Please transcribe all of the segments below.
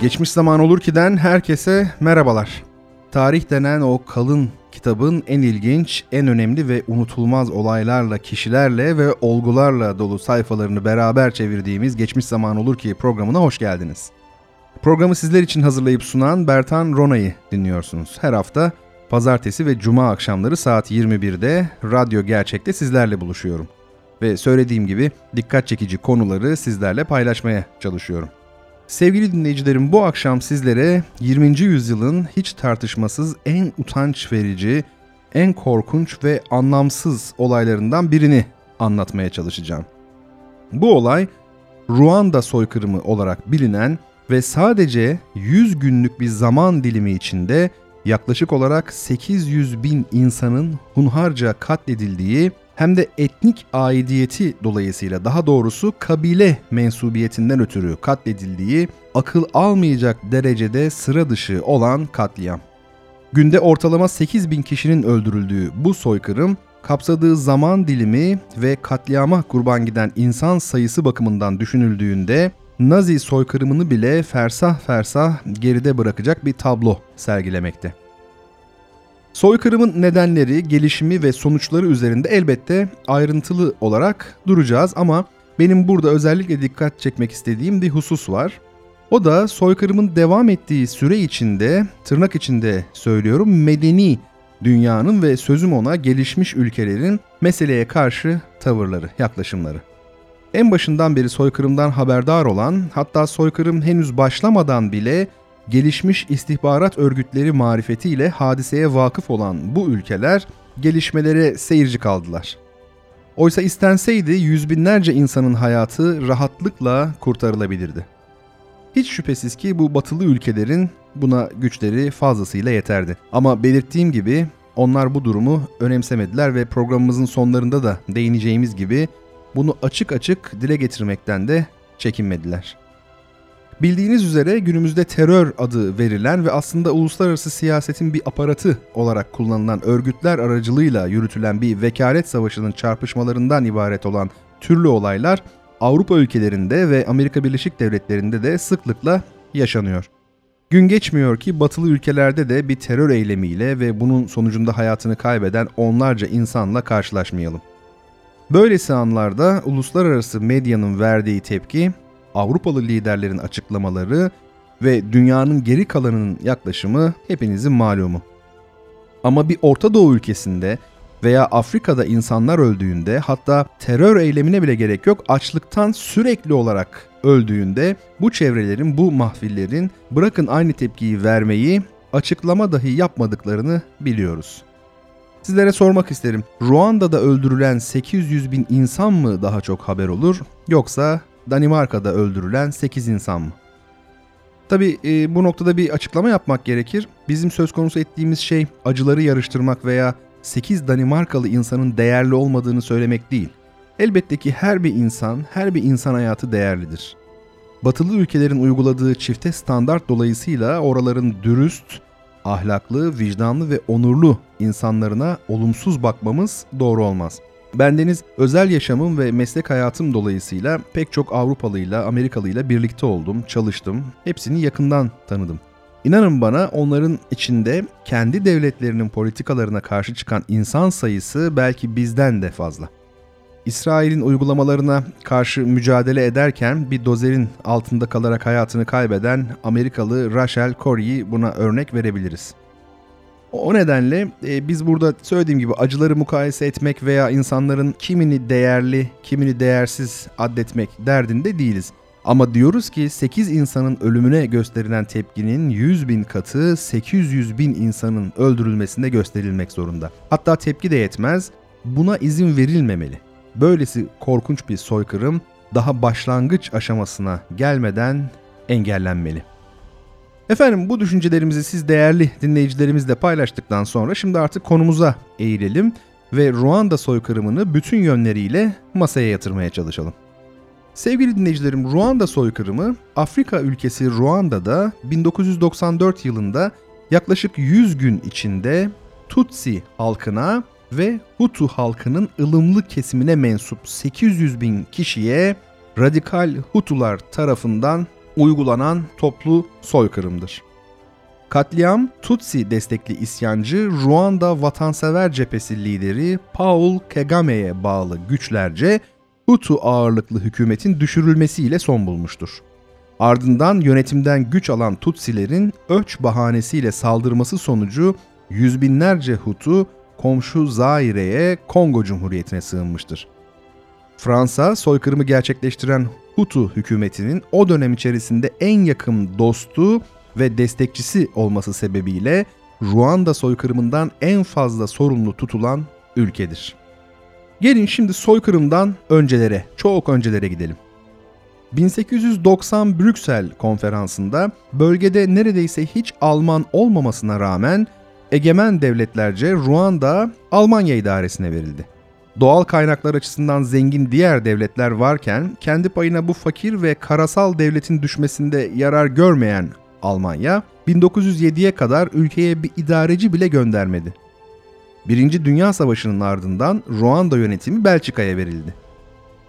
Geçmiş zaman olur ki'den herkese merhabalar. Tarih denen o kalın kitabın en ilginç, en önemli ve unutulmaz olaylarla, kişilerle ve olgularla dolu sayfalarını beraber çevirdiğimiz Geçmiş Zaman Olur Ki programına hoş geldiniz. Programı sizler için hazırlayıp sunan Bertan Rona'yı dinliyorsunuz. Her hafta pazartesi ve cuma akşamları saat 21'de Radyo Gerçek'te sizlerle buluşuyorum. Ve söylediğim gibi dikkat çekici konuları sizlerle paylaşmaya çalışıyorum. Sevgili dinleyicilerim bu akşam sizlere 20. yüzyılın hiç tartışmasız en utanç verici, en korkunç ve anlamsız olaylarından birini anlatmaya çalışacağım. Bu olay Ruanda soykırımı olarak bilinen ve sadece 100 günlük bir zaman dilimi içinde yaklaşık olarak 800 bin insanın hunharca katledildiği hem de etnik aidiyeti dolayısıyla daha doğrusu kabile mensubiyetinden ötürü katledildiği akıl almayacak derecede sıra dışı olan katliam. Günde ortalama 8 bin kişinin öldürüldüğü bu soykırım kapsadığı zaman dilimi ve katliama kurban giden insan sayısı bakımından düşünüldüğünde Nazi soykırımını bile fersah fersah geride bırakacak bir tablo sergilemekte. Soykırımın nedenleri, gelişimi ve sonuçları üzerinde elbette ayrıntılı olarak duracağız ama benim burada özellikle dikkat çekmek istediğim bir husus var. O da soykırımın devam ettiği süre içinde, tırnak içinde söylüyorum, medeni dünyanın ve sözüm ona gelişmiş ülkelerin meseleye karşı tavırları, yaklaşımları. En başından beri soykırımdan haberdar olan, hatta soykırım henüz başlamadan bile gelişmiş istihbarat örgütleri marifetiyle hadiseye vakıf olan bu ülkeler gelişmelere seyirci kaldılar. Oysa istenseydi yüz binlerce insanın hayatı rahatlıkla kurtarılabilirdi. Hiç şüphesiz ki bu batılı ülkelerin buna güçleri fazlasıyla yeterdi. Ama belirttiğim gibi onlar bu durumu önemsemediler ve programımızın sonlarında da değineceğimiz gibi bunu açık açık dile getirmekten de çekinmediler. Bildiğiniz üzere günümüzde terör adı verilen ve aslında uluslararası siyasetin bir aparatı olarak kullanılan örgütler aracılığıyla yürütülen bir vekalet savaşının çarpışmalarından ibaret olan türlü olaylar Avrupa ülkelerinde ve Amerika Birleşik Devletleri'nde de sıklıkla yaşanıyor. Gün geçmiyor ki batılı ülkelerde de bir terör eylemiyle ve bunun sonucunda hayatını kaybeden onlarca insanla karşılaşmayalım. Böylesi anlarda uluslararası medyanın verdiği tepki Avrupalı liderlerin açıklamaları ve dünyanın geri kalanının yaklaşımı hepinizin malumu. Ama bir Orta Doğu ülkesinde veya Afrika'da insanlar öldüğünde hatta terör eylemine bile gerek yok açlıktan sürekli olarak öldüğünde bu çevrelerin, bu mahfillerin bırakın aynı tepkiyi vermeyi açıklama dahi yapmadıklarını biliyoruz. Sizlere sormak isterim. Ruanda'da öldürülen 800 bin insan mı daha çok haber olur yoksa Danimarka'da öldürülen 8 insan mı? Tabi e, bu noktada bir açıklama yapmak gerekir. Bizim söz konusu ettiğimiz şey acıları yarıştırmak veya 8 Danimarkalı insanın değerli olmadığını söylemek değil. Elbette ki her bir insan, her bir insan hayatı değerlidir. Batılı ülkelerin uyguladığı çifte standart dolayısıyla oraların dürüst, ahlaklı, vicdanlı ve onurlu insanlarına olumsuz bakmamız doğru olmaz. Bendeniz özel yaşamım ve meslek hayatım dolayısıyla pek çok Avrupalıyla, Amerikalıyla birlikte oldum, çalıştım. Hepsini yakından tanıdım. İnanın bana onların içinde kendi devletlerinin politikalarına karşı çıkan insan sayısı belki bizden de fazla. İsrail'in uygulamalarına karşı mücadele ederken bir dozerin altında kalarak hayatını kaybeden Amerikalı Rachel Corrie'yi buna örnek verebiliriz. O nedenle e, biz burada söylediğim gibi acıları mukayese etmek veya insanların kimini değerli, kimini değersiz addetmek derdinde değiliz. Ama diyoruz ki 8 insanın ölümüne gösterilen tepkinin 100 bin katı 800 bin insanın öldürülmesinde gösterilmek zorunda. Hatta tepki de yetmez, buna izin verilmemeli. Böylesi korkunç bir soykırım daha başlangıç aşamasına gelmeden engellenmeli. Efendim bu düşüncelerimizi siz değerli dinleyicilerimizle paylaştıktan sonra şimdi artık konumuza eğilelim ve Ruanda soykırımını bütün yönleriyle masaya yatırmaya çalışalım. Sevgili dinleyicilerim, Ruanda soykırımı Afrika ülkesi Ruanda'da 1994 yılında yaklaşık 100 gün içinde Tutsi halkına ve Hutu halkının ılımlı kesimine mensup 800 bin kişiye radikal Hutular tarafından uygulanan toplu soykırımdır. Katliam Tutsi destekli isyancı Ruanda Vatansever Cephesi lideri Paul Kagame'ye bağlı güçlerce Hutu ağırlıklı hükümetin düşürülmesiyle son bulmuştur. Ardından yönetimden güç alan Tutsilerin öç bahanesiyle saldırması sonucu yüz binlerce Hutu komşu Zaire'ye Kongo Cumhuriyeti'ne sığınmıştır. Fransa soykırımı gerçekleştiren Hutu hükümetinin o dönem içerisinde en yakın dostu ve destekçisi olması sebebiyle Ruanda soykırımından en fazla sorumlu tutulan ülkedir. Gelin şimdi soykırımdan öncelere, çok öncelere gidelim. 1890 Brüksel konferansında bölgede neredeyse hiç Alman olmamasına rağmen egemen devletlerce Ruanda Almanya idaresine verildi. Doğal kaynaklar açısından zengin diğer devletler varken kendi payına bu fakir ve karasal devletin düşmesinde yarar görmeyen Almanya 1907'ye kadar ülkeye bir idareci bile göndermedi. Birinci Dünya Savaşı'nın ardından Ruanda yönetimi Belçika'ya verildi.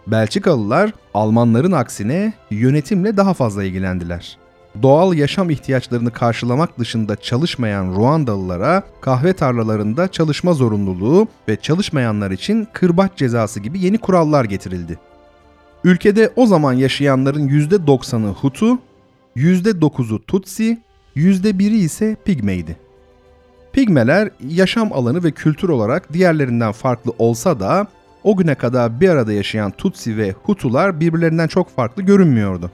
Belçikalılar Almanların aksine yönetimle daha fazla ilgilendiler. Doğal yaşam ihtiyaçlarını karşılamak dışında çalışmayan Ruandalılara kahve tarlalarında çalışma zorunluluğu ve çalışmayanlar için kırbaç cezası gibi yeni kurallar getirildi. Ülkede o zaman yaşayanların %90'ı Hutu, %9'u Tutsi, %1'i ise Pigmeydi. Pigmeler yaşam alanı ve kültür olarak diğerlerinden farklı olsa da o güne kadar bir arada yaşayan Tutsi ve Hutular birbirlerinden çok farklı görünmüyordu.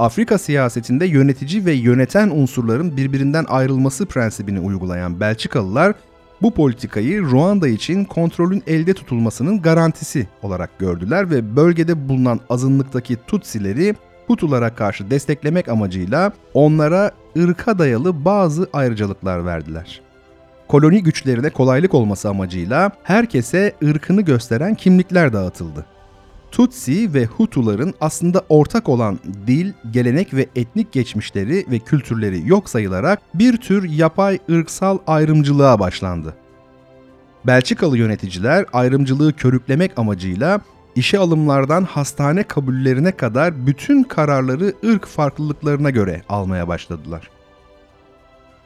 Afrika siyasetinde yönetici ve yöneten unsurların birbirinden ayrılması prensibini uygulayan Belçikalılar bu politikayı Ruanda için kontrolün elde tutulmasının garantisi olarak gördüler ve bölgede bulunan azınlıktaki Tutsileri Hutulara karşı desteklemek amacıyla onlara ırka dayalı bazı ayrıcalıklar verdiler koloni güçlerine kolaylık olması amacıyla herkese ırkını gösteren kimlikler dağıtıldı. Tutsi ve Hutuların aslında ortak olan dil, gelenek ve etnik geçmişleri ve kültürleri yok sayılarak bir tür yapay ırksal ayrımcılığa başlandı. Belçikalı yöneticiler ayrımcılığı körüklemek amacıyla işe alımlardan hastane kabullerine kadar bütün kararları ırk farklılıklarına göre almaya başladılar.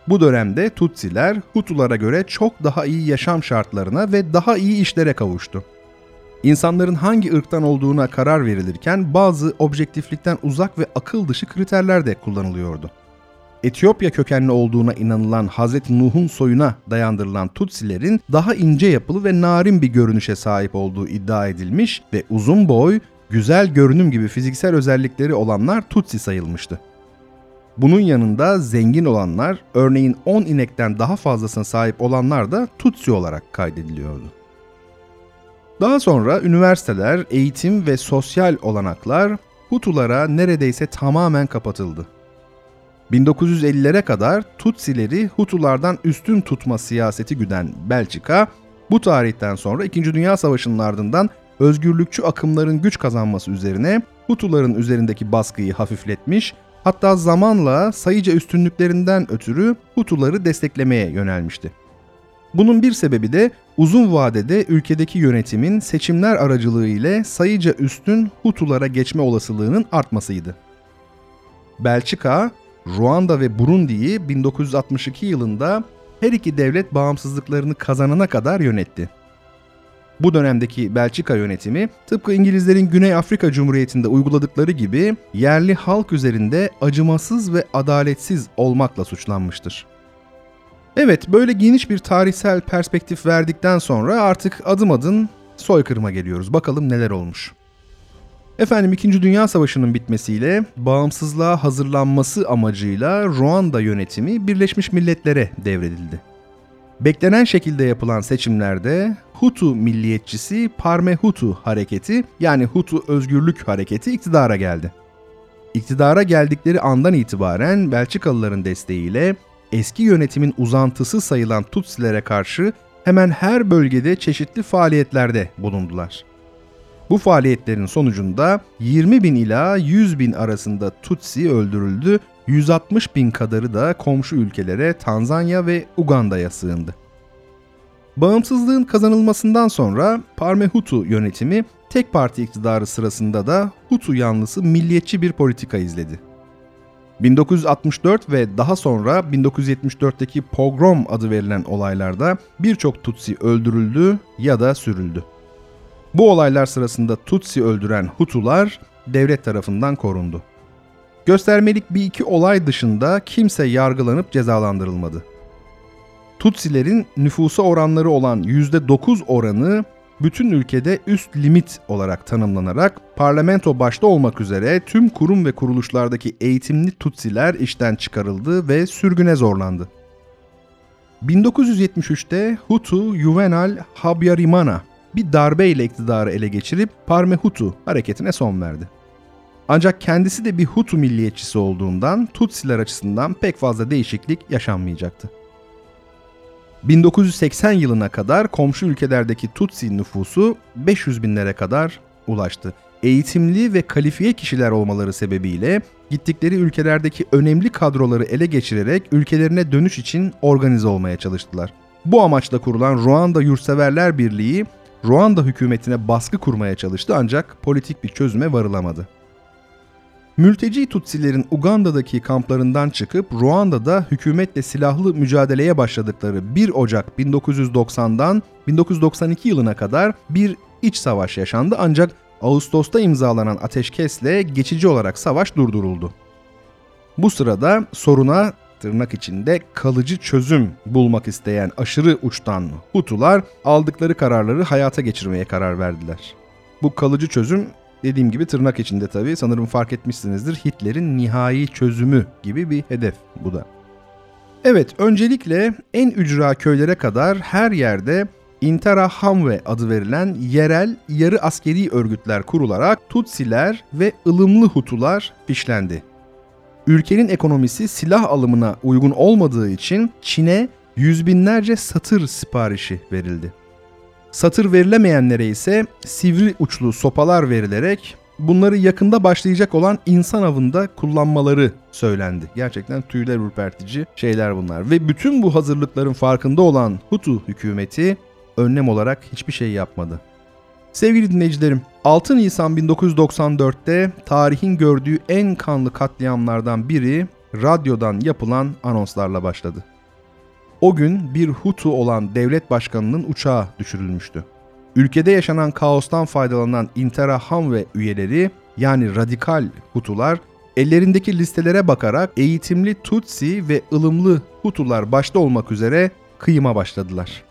Bu dönemde Tutsiler Hutulara göre çok daha iyi yaşam şartlarına ve daha iyi işlere kavuştu. İnsanların hangi ırktan olduğuna karar verilirken bazı objektiflikten uzak ve akıl dışı kriterler de kullanılıyordu. Etiyopya kökenli olduğuna inanılan Hz. Nuh'un soyuna dayandırılan Tutsilerin daha ince yapılı ve narin bir görünüşe sahip olduğu iddia edilmiş ve uzun boy, güzel görünüm gibi fiziksel özellikleri olanlar Tutsi sayılmıştı. Bunun yanında zengin olanlar, örneğin 10 inekten daha fazlasına sahip olanlar da Tutsi olarak kaydediliyordu. Daha sonra üniversiteler, eğitim ve sosyal olanaklar Hutulara neredeyse tamamen kapatıldı. 1950'lere kadar Tutsileri Hutulardan üstün tutma siyaseti güden Belçika, bu tarihten sonra 2. Dünya Savaşı'nın ardından özgürlükçü akımların güç kazanması üzerine Hutuların üzerindeki baskıyı hafifletmiş Hatta zamanla sayıca üstünlüklerinden ötürü Hutuları desteklemeye yönelmişti. Bunun bir sebebi de uzun vadede ülkedeki yönetimin seçimler aracılığı ile sayıca üstün Hutulara geçme olasılığının artmasıydı. Belçika, Ruanda ve Burundi'yi 1962 yılında her iki devlet bağımsızlıklarını kazanana kadar yönetti. Bu dönemdeki Belçika yönetimi tıpkı İngilizlerin Güney Afrika Cumhuriyeti'nde uyguladıkları gibi yerli halk üzerinde acımasız ve adaletsiz olmakla suçlanmıştır. Evet, böyle geniş bir tarihsel perspektif verdikten sonra artık adım adım soykırıma geliyoruz. Bakalım neler olmuş. Efendim 2. Dünya Savaşı'nın bitmesiyle bağımsızlığa hazırlanması amacıyla Ruanda yönetimi Birleşmiş Milletler'e devredildi. Beklenen şekilde yapılan seçimlerde Hutu milliyetçisi Parme Hutu hareketi yani Hutu Özgürlük Hareketi iktidara geldi. İktidara geldikleri andan itibaren Belçikalıların desteğiyle eski yönetimin uzantısı sayılan Tutsilere karşı hemen her bölgede çeşitli faaliyetlerde bulundular. Bu faaliyetlerin sonucunda 20 bin ila 100 bin arasında Tutsi öldürüldü, 160 bin kadarı da komşu ülkelere Tanzanya ve Uganda'ya sığındı. Bağımsızlığın kazanılmasından sonra Parme Hutu yönetimi tek parti iktidarı sırasında da Hutu yanlısı milliyetçi bir politika izledi. 1964 ve daha sonra 1974'teki pogrom adı verilen olaylarda birçok Tutsi öldürüldü ya da sürüldü. Bu olaylar sırasında Tutsi öldüren Hutular devlet tarafından korundu. Göstermelik bir iki olay dışında kimse yargılanıp cezalandırılmadı. Tutsilerin nüfusa oranları olan %9 oranı bütün ülkede üst limit olarak tanımlanarak parlamento başta olmak üzere tüm kurum ve kuruluşlardaki eğitimli Tutsiler işten çıkarıldı ve sürgüne zorlandı. 1973'te Hutu Juvenal Habyarimana bir darbeyle iktidarı ele geçirip Parme Hutu hareketine son verdi. Ancak kendisi de bir Hutu milliyetçisi olduğundan Tutsiler açısından pek fazla değişiklik yaşanmayacaktı. 1980 yılına kadar komşu ülkelerdeki Tutsi nüfusu 500 binlere kadar ulaştı. Eğitimli ve kalifiye kişiler olmaları sebebiyle gittikleri ülkelerdeki önemli kadroları ele geçirerek ülkelerine dönüş için organize olmaya çalıştılar. Bu amaçla kurulan Ruanda Yurtseverler Birliği Ruanda hükümetine baskı kurmaya çalıştı ancak politik bir çözüme varılamadı. Mülteci Tutsilerin Uganda'daki kamplarından çıkıp Ruanda'da hükümetle silahlı mücadeleye başladıkları 1 Ocak 1990'dan 1992 yılına kadar bir iç savaş yaşandı ancak Ağustos'ta imzalanan ateşkesle geçici olarak savaş durduruldu. Bu sırada soruna tırnak içinde kalıcı çözüm bulmak isteyen aşırı uçtan Hutular aldıkları kararları hayata geçirmeye karar verdiler. Bu kalıcı çözüm dediğim gibi tırnak içinde tabii sanırım fark etmişsinizdir Hitler'in nihai çözümü gibi bir hedef bu da. Evet öncelikle en ücra köylere kadar her yerde Interahamwe adı verilen yerel yarı askeri örgütler kurularak Tutsiler ve ılımlı Hutular fişlendi. Ülkenin ekonomisi silah alımına uygun olmadığı için Çin'e yüz binlerce satır siparişi verildi. Satır verilemeyenlere ise sivri uçlu sopalar verilerek bunları yakında başlayacak olan insan avında kullanmaları söylendi. Gerçekten tüyler ürpertici şeyler bunlar. Ve bütün bu hazırlıkların farkında olan Hutu hükümeti önlem olarak hiçbir şey yapmadı. Sevgili dinleyicilerim, 6 Nisan 1994'te tarihin gördüğü en kanlı katliamlardan biri radyodan yapılan anonslarla başladı. O gün bir Hutu olan devlet başkanının uçağı düşürülmüştü. Ülkede yaşanan kaostan faydalanan Interahamwe üyeleri yani radikal Hutular ellerindeki listelere bakarak eğitimli Tutsi ve ılımlı Hutular başta olmak üzere kıyıma başladılar.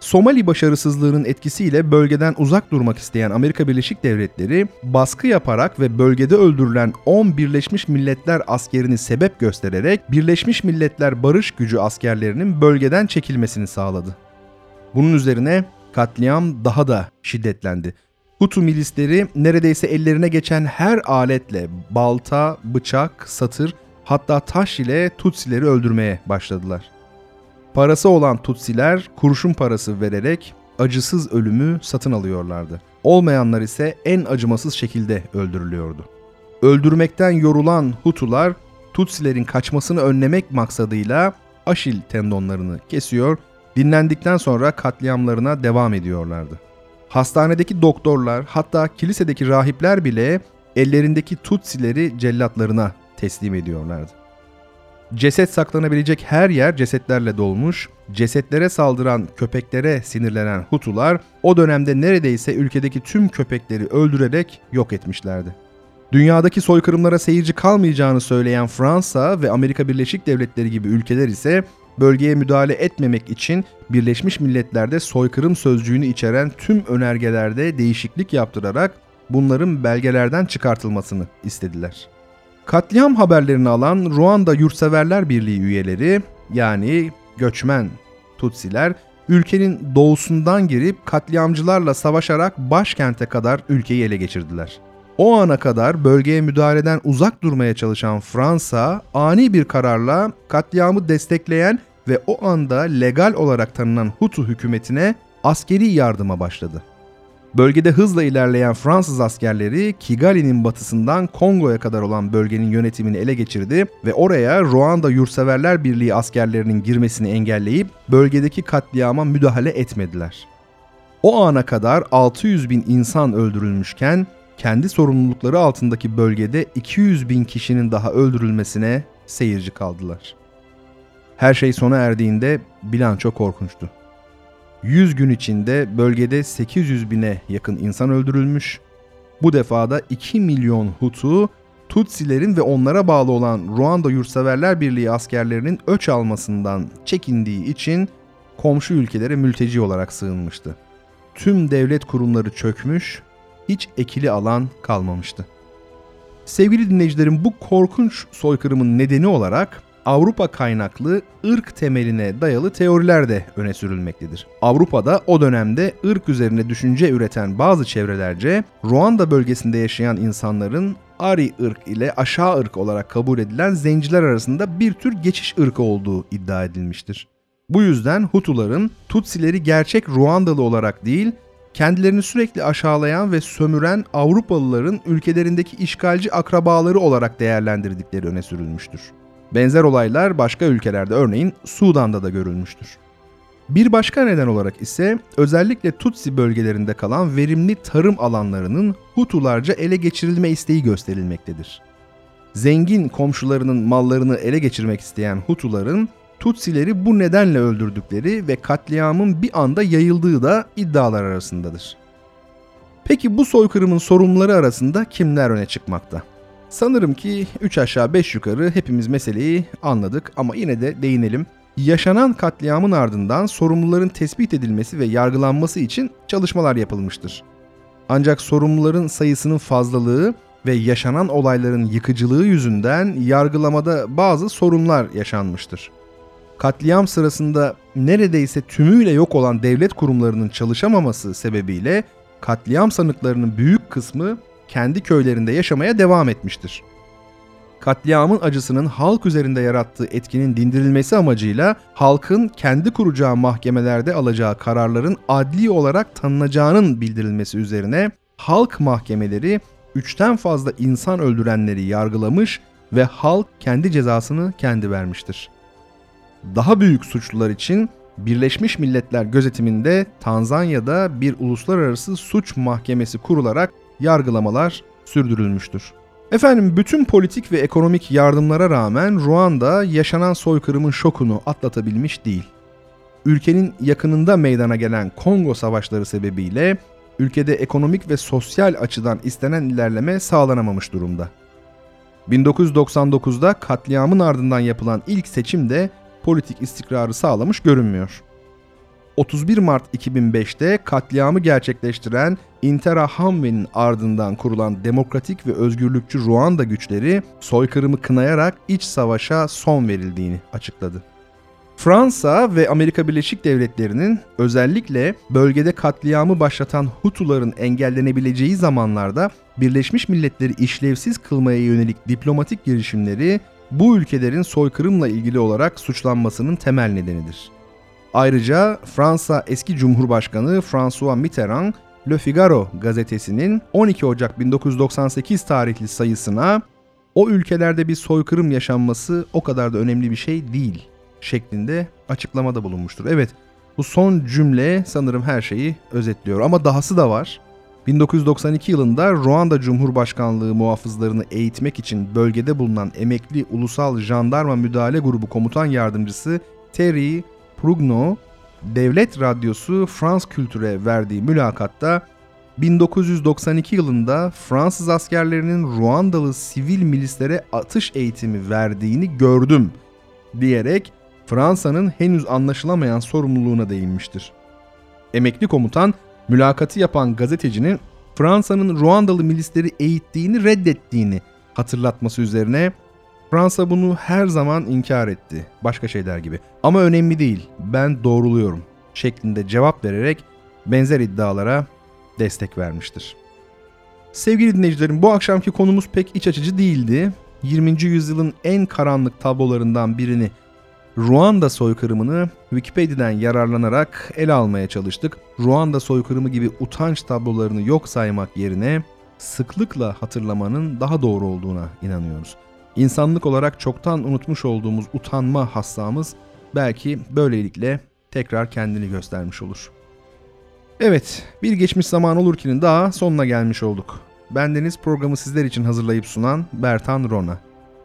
Somali başarısızlığının etkisiyle bölgeden uzak durmak isteyen Amerika Birleşik Devletleri baskı yaparak ve bölgede öldürülen 10 Birleşmiş Milletler askerini sebep göstererek Birleşmiş Milletler Barış Gücü askerlerinin bölgeden çekilmesini sağladı. Bunun üzerine katliam daha da şiddetlendi. Hutu milisleri neredeyse ellerine geçen her aletle balta, bıçak, satır hatta taş ile Tutsileri öldürmeye başladılar. Parası olan Tutsiler kurşun parası vererek acısız ölümü satın alıyorlardı. Olmayanlar ise en acımasız şekilde öldürülüyordu. Öldürmekten yorulan Hutular Tutsilerin kaçmasını önlemek maksadıyla Aşil tendonlarını kesiyor, dinlendikten sonra katliamlarına devam ediyorlardı. Hastanedeki doktorlar hatta kilisedeki rahipler bile ellerindeki Tutsileri cellatlarına teslim ediyorlardı. Ceset saklanabilecek her yer cesetlerle dolmuş, cesetlere saldıran köpeklere sinirlenen Hutular o dönemde neredeyse ülkedeki tüm köpekleri öldürerek yok etmişlerdi. Dünyadaki soykırımlara seyirci kalmayacağını söyleyen Fransa ve Amerika Birleşik Devletleri gibi ülkeler ise bölgeye müdahale etmemek için Birleşmiş Milletler'de soykırım sözcüğünü içeren tüm önergelerde değişiklik yaptırarak bunların belgelerden çıkartılmasını istediler. Katliam haberlerini alan Ruanda Yurtseverler Birliği üyeleri yani göçmen Tutsiler ülkenin doğusundan girip katliamcılarla savaşarak başkente kadar ülkeyi ele geçirdiler. O ana kadar bölgeye müdahaleden uzak durmaya çalışan Fransa ani bir kararla katliamı destekleyen ve o anda legal olarak tanınan Hutu hükümetine askeri yardıma başladı. Bölgede hızla ilerleyen Fransız askerleri Kigali'nin batısından Kongo'ya kadar olan bölgenin yönetimini ele geçirdi ve oraya Ruanda Yurtseverler Birliği askerlerinin girmesini engelleyip bölgedeki katliama müdahale etmediler. O ana kadar 600 bin insan öldürülmüşken kendi sorumlulukları altındaki bölgede 200 bin kişinin daha öldürülmesine seyirci kaldılar. Her şey sona erdiğinde bilanço korkunçtu. 100 gün içinde bölgede 800 bine yakın insan öldürülmüş. Bu defada 2 milyon Hutu, Tutsilerin ve onlara bağlı olan Ruanda Yurtseverler Birliği askerlerinin öç almasından çekindiği için komşu ülkelere mülteci olarak sığınmıştı. Tüm devlet kurumları çökmüş, hiç ekili alan kalmamıştı. Sevgili dinleyicilerim bu korkunç soykırımın nedeni olarak Avrupa kaynaklı ırk temeline dayalı teoriler de öne sürülmektedir. Avrupa'da o dönemde ırk üzerine düşünce üreten bazı çevrelerce Ruanda bölgesinde yaşayan insanların Ari ırk ile aşağı ırk olarak kabul edilen zenciler arasında bir tür geçiş ırkı olduğu iddia edilmiştir. Bu yüzden Hutuların Tutsileri gerçek Ruandalı olarak değil, kendilerini sürekli aşağılayan ve sömüren Avrupalıların ülkelerindeki işgalci akrabaları olarak değerlendirdikleri öne sürülmüştür. Benzer olaylar başka ülkelerde örneğin Sudan'da da görülmüştür. Bir başka neden olarak ise özellikle Tutsi bölgelerinde kalan verimli tarım alanlarının Hutularca ele geçirilme isteği gösterilmektedir. Zengin komşularının mallarını ele geçirmek isteyen Hutuların Tutsileri bu nedenle öldürdükleri ve katliamın bir anda yayıldığı da iddialar arasındadır. Peki bu soykırımın sorumluları arasında kimler öne çıkmakta? Sanırım ki 3 aşağı 5 yukarı hepimiz meseleyi anladık ama yine de değinelim. Yaşanan katliamın ardından sorumluların tespit edilmesi ve yargılanması için çalışmalar yapılmıştır. Ancak sorumluların sayısının fazlalığı ve yaşanan olayların yıkıcılığı yüzünden yargılamada bazı sorunlar yaşanmıştır. Katliam sırasında neredeyse tümüyle yok olan devlet kurumlarının çalışamaması sebebiyle katliam sanıklarının büyük kısmı kendi köylerinde yaşamaya devam etmiştir. Katliamın acısının halk üzerinde yarattığı etkinin dindirilmesi amacıyla halkın kendi kuracağı mahkemelerde alacağı kararların adli olarak tanınacağının bildirilmesi üzerine halk mahkemeleri üçten fazla insan öldürenleri yargılamış ve halk kendi cezasını kendi vermiştir. Daha büyük suçlular için Birleşmiş Milletler gözetiminde Tanzanya'da bir uluslararası suç mahkemesi kurularak yargılamalar sürdürülmüştür. Efendim bütün politik ve ekonomik yardımlara rağmen Ruanda yaşanan soykırımın şokunu atlatabilmiş değil. Ülkenin yakınında meydana gelen Kongo savaşları sebebiyle ülkede ekonomik ve sosyal açıdan istenen ilerleme sağlanamamış durumda. 1999'da katliamın ardından yapılan ilk seçim de politik istikrarı sağlamış görünmüyor. 31 Mart 2005'te katliamı gerçekleştiren Interahamwe'nin ardından kurulan demokratik ve özgürlükçü Ruanda güçleri soykırımı kınayarak iç savaşa son verildiğini açıkladı. Fransa ve Amerika Birleşik Devletleri'nin özellikle bölgede katliamı başlatan Hutuların engellenebileceği zamanlarda Birleşmiş Milletleri işlevsiz kılmaya yönelik diplomatik girişimleri bu ülkelerin soykırımla ilgili olarak suçlanmasının temel nedenidir. Ayrıca Fransa eski Cumhurbaşkanı François Mitterrand Le Figaro gazetesinin 12 Ocak 1998 tarihli sayısına o ülkelerde bir soykırım yaşanması o kadar da önemli bir şey değil şeklinde açıklamada bulunmuştur. Evet bu son cümle sanırım her şeyi özetliyor ama dahası da var. 1992 yılında Ruanda Cumhurbaşkanlığı muhafızlarını eğitmek için bölgede bulunan emekli Ulusal Jandarma Müdahale Grubu Komutan Yardımcısı Terry Prugno, Devlet Radyosu France Kültür'e verdiği mülakatta 1992 yılında Fransız askerlerinin Ruandalı sivil milislere atış eğitimi verdiğini gördüm diyerek Fransa'nın henüz anlaşılamayan sorumluluğuna değinmiştir. Emekli komutan mülakatı yapan gazetecinin Fransa'nın Ruandalı milisleri eğittiğini reddettiğini hatırlatması üzerine Fransa bunu her zaman inkar etti. Başka şeyler gibi. Ama önemli değil. Ben doğruluyorum şeklinde cevap vererek benzer iddialara destek vermiştir. Sevgili dinleyicilerim bu akşamki konumuz pek iç açıcı değildi. 20. yüzyılın en karanlık tablolarından birini Ruanda soykırımını Wikipedia'dan yararlanarak ele almaya çalıştık. Ruanda soykırımı gibi utanç tablolarını yok saymak yerine sıklıkla hatırlamanın daha doğru olduğuna inanıyoruz. İnsanlık olarak çoktan unutmuş olduğumuz utanma hassamız belki böylelikle tekrar kendini göstermiş olur. Evet, bir geçmiş zaman olur ki'nin daha sonuna gelmiş olduk. Bendeniz programı sizler için hazırlayıp sunan Bertan Rona.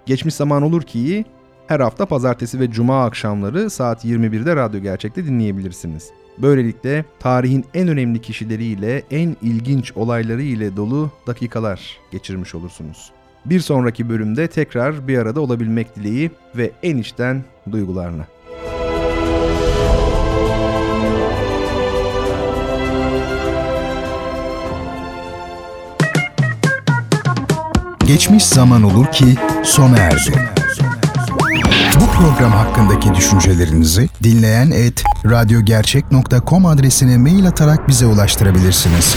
Geçmiş zaman olur ki'yi her hafta pazartesi ve cuma akşamları saat 21'de Radyo Gerçek'te dinleyebilirsiniz. Böylelikle tarihin en önemli kişileriyle, en ilginç olayları ile dolu dakikalar geçirmiş olursunuz. Bir sonraki bölümde tekrar bir arada olabilmek dileği ve en içten duygularla. Geçmiş zaman olur ki sona erdi. Bu program hakkındaki düşüncelerinizi dinleyen et radyogercek.com adresine mail atarak bize ulaştırabilirsiniz.